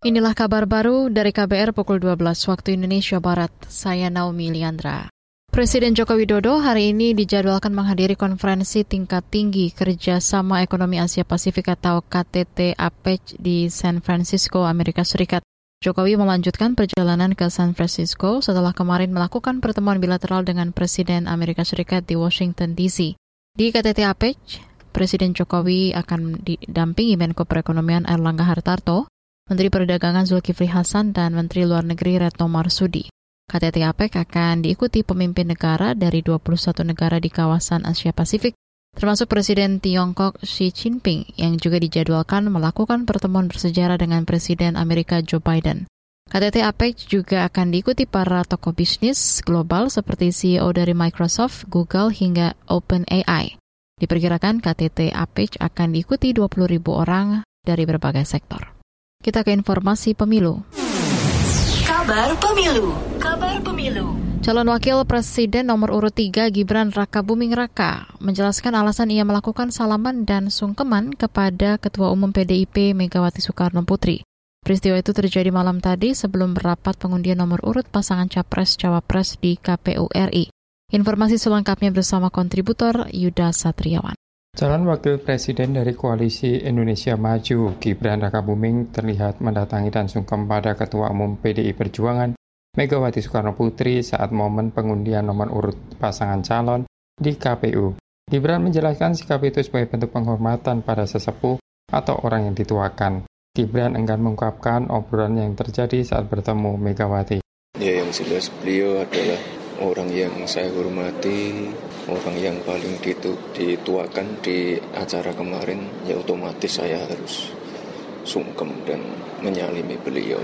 Inilah kabar baru dari KBR pukul 12 waktu Indonesia Barat. Saya Naomi Liandra. Presiden Joko Widodo hari ini dijadwalkan menghadiri konferensi tingkat tinggi kerjasama ekonomi Asia Pasifik atau KTT APEC di San Francisco, Amerika Serikat. Jokowi melanjutkan perjalanan ke San Francisco setelah kemarin melakukan pertemuan bilateral dengan Presiden Amerika Serikat di Washington DC. Di KTT APEC, Presiden Jokowi akan didampingi Menko Perekonomian Erlangga Hartarto, Menteri Perdagangan Zulkifli Hasan dan Menteri Luar Negeri Retno Marsudi. KTT APEC akan diikuti pemimpin negara dari 21 negara di kawasan Asia Pasifik, termasuk Presiden Tiongkok Xi Jinping yang juga dijadwalkan melakukan pertemuan bersejarah dengan Presiden Amerika Joe Biden. KTT APEC juga akan diikuti para tokoh bisnis global seperti CEO dari Microsoft, Google, hingga OpenAI. Diperkirakan KTT APEC akan diikuti 20 ribu orang dari berbagai sektor. Kita ke informasi pemilu. Kabar pemilu. Kabar pemilu. Calon Wakil Presiden nomor urut 3 Gibran Raka Buming Raka menjelaskan alasan ia melakukan salaman dan sungkeman kepada Ketua Umum PDIP Megawati Soekarno Putri. Peristiwa itu terjadi malam tadi sebelum berapat pengundian nomor urut pasangan Capres-Cawapres di KPU RI. Informasi selengkapnya bersama kontributor Yuda Satriawan. Calon Wakil Presiden dari Koalisi Indonesia Maju, Gibran Rakabuming, terlihat mendatangi dan sungkem pada Ketua Umum PDI Perjuangan, Megawati Soekarno Putri saat momen pengundian nomor urut pasangan calon di KPU. Gibran menjelaskan sikap itu sebagai bentuk penghormatan pada sesepuh atau orang yang dituakan. Gibran enggan mengungkapkan obrolan yang terjadi saat bertemu Megawati. Ya yang jelas beliau adalah orang yang saya hormati, orang yang paling ditu dituakan di acara kemarin ya otomatis saya harus sungkem dan menyalimi beliau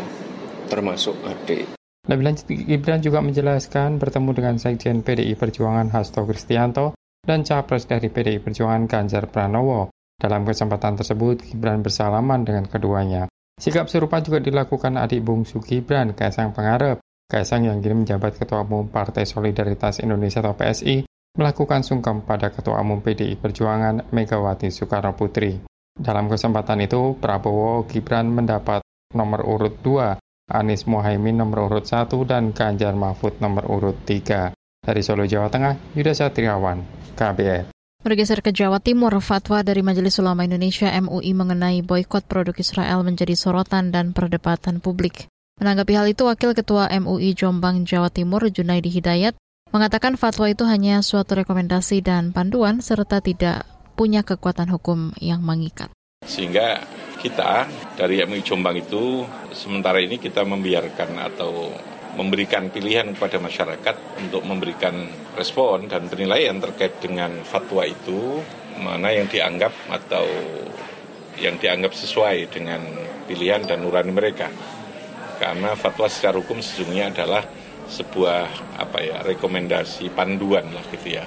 termasuk adik. Lebih lanjut, Gibran juga menjelaskan bertemu dengan Sekjen PDI Perjuangan Hasto Kristianto dan Capres dari PDI Perjuangan Ganjar Pranowo. Dalam kesempatan tersebut, Gibran bersalaman dengan keduanya. Sikap serupa juga dilakukan adik bungsu Gibran, Kaisang Pengarep. Kaisang yang kini menjabat Ketua Umum Partai Solidaritas Indonesia atau PSI melakukan sungkem pada Ketua Umum PDI Perjuangan Megawati Soekarno Putri. Dalam kesempatan itu, Prabowo Gibran mendapat nomor urut 2, Anies Mohaimin nomor urut 1, dan Ganjar Mahfud nomor urut 3. Dari Solo, Jawa Tengah, Yuda Satriawan, KBR. Bergeser ke Jawa Timur, fatwa dari Majelis Ulama Indonesia MUI mengenai boykot produk Israel menjadi sorotan dan perdebatan publik. Menanggapi hal itu, Wakil Ketua MUI Jombang Jawa Timur Junaidi Hidayat mengatakan fatwa itu hanya suatu rekomendasi dan panduan serta tidak punya kekuatan hukum yang mengikat. Sehingga kita dari MUI Jombang itu sementara ini kita membiarkan atau memberikan pilihan kepada masyarakat untuk memberikan respon dan penilaian terkait dengan fatwa itu mana yang dianggap atau yang dianggap sesuai dengan pilihan dan nurani mereka. Karena fatwa secara hukum sesungguhnya adalah sebuah apa ya rekomendasi panduan lah gitu ya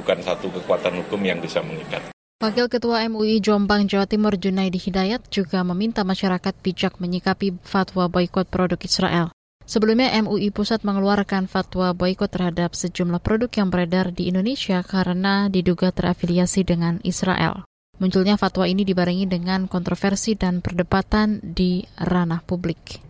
bukan satu kekuatan hukum yang bisa mengikat. Wakil Ketua MUI Jombang Jawa Timur Junaidi Hidayat juga meminta masyarakat bijak menyikapi fatwa boykot produk Israel. Sebelumnya MUI Pusat mengeluarkan fatwa boykot terhadap sejumlah produk yang beredar di Indonesia karena diduga terafiliasi dengan Israel. Munculnya fatwa ini dibarengi dengan kontroversi dan perdebatan di ranah publik.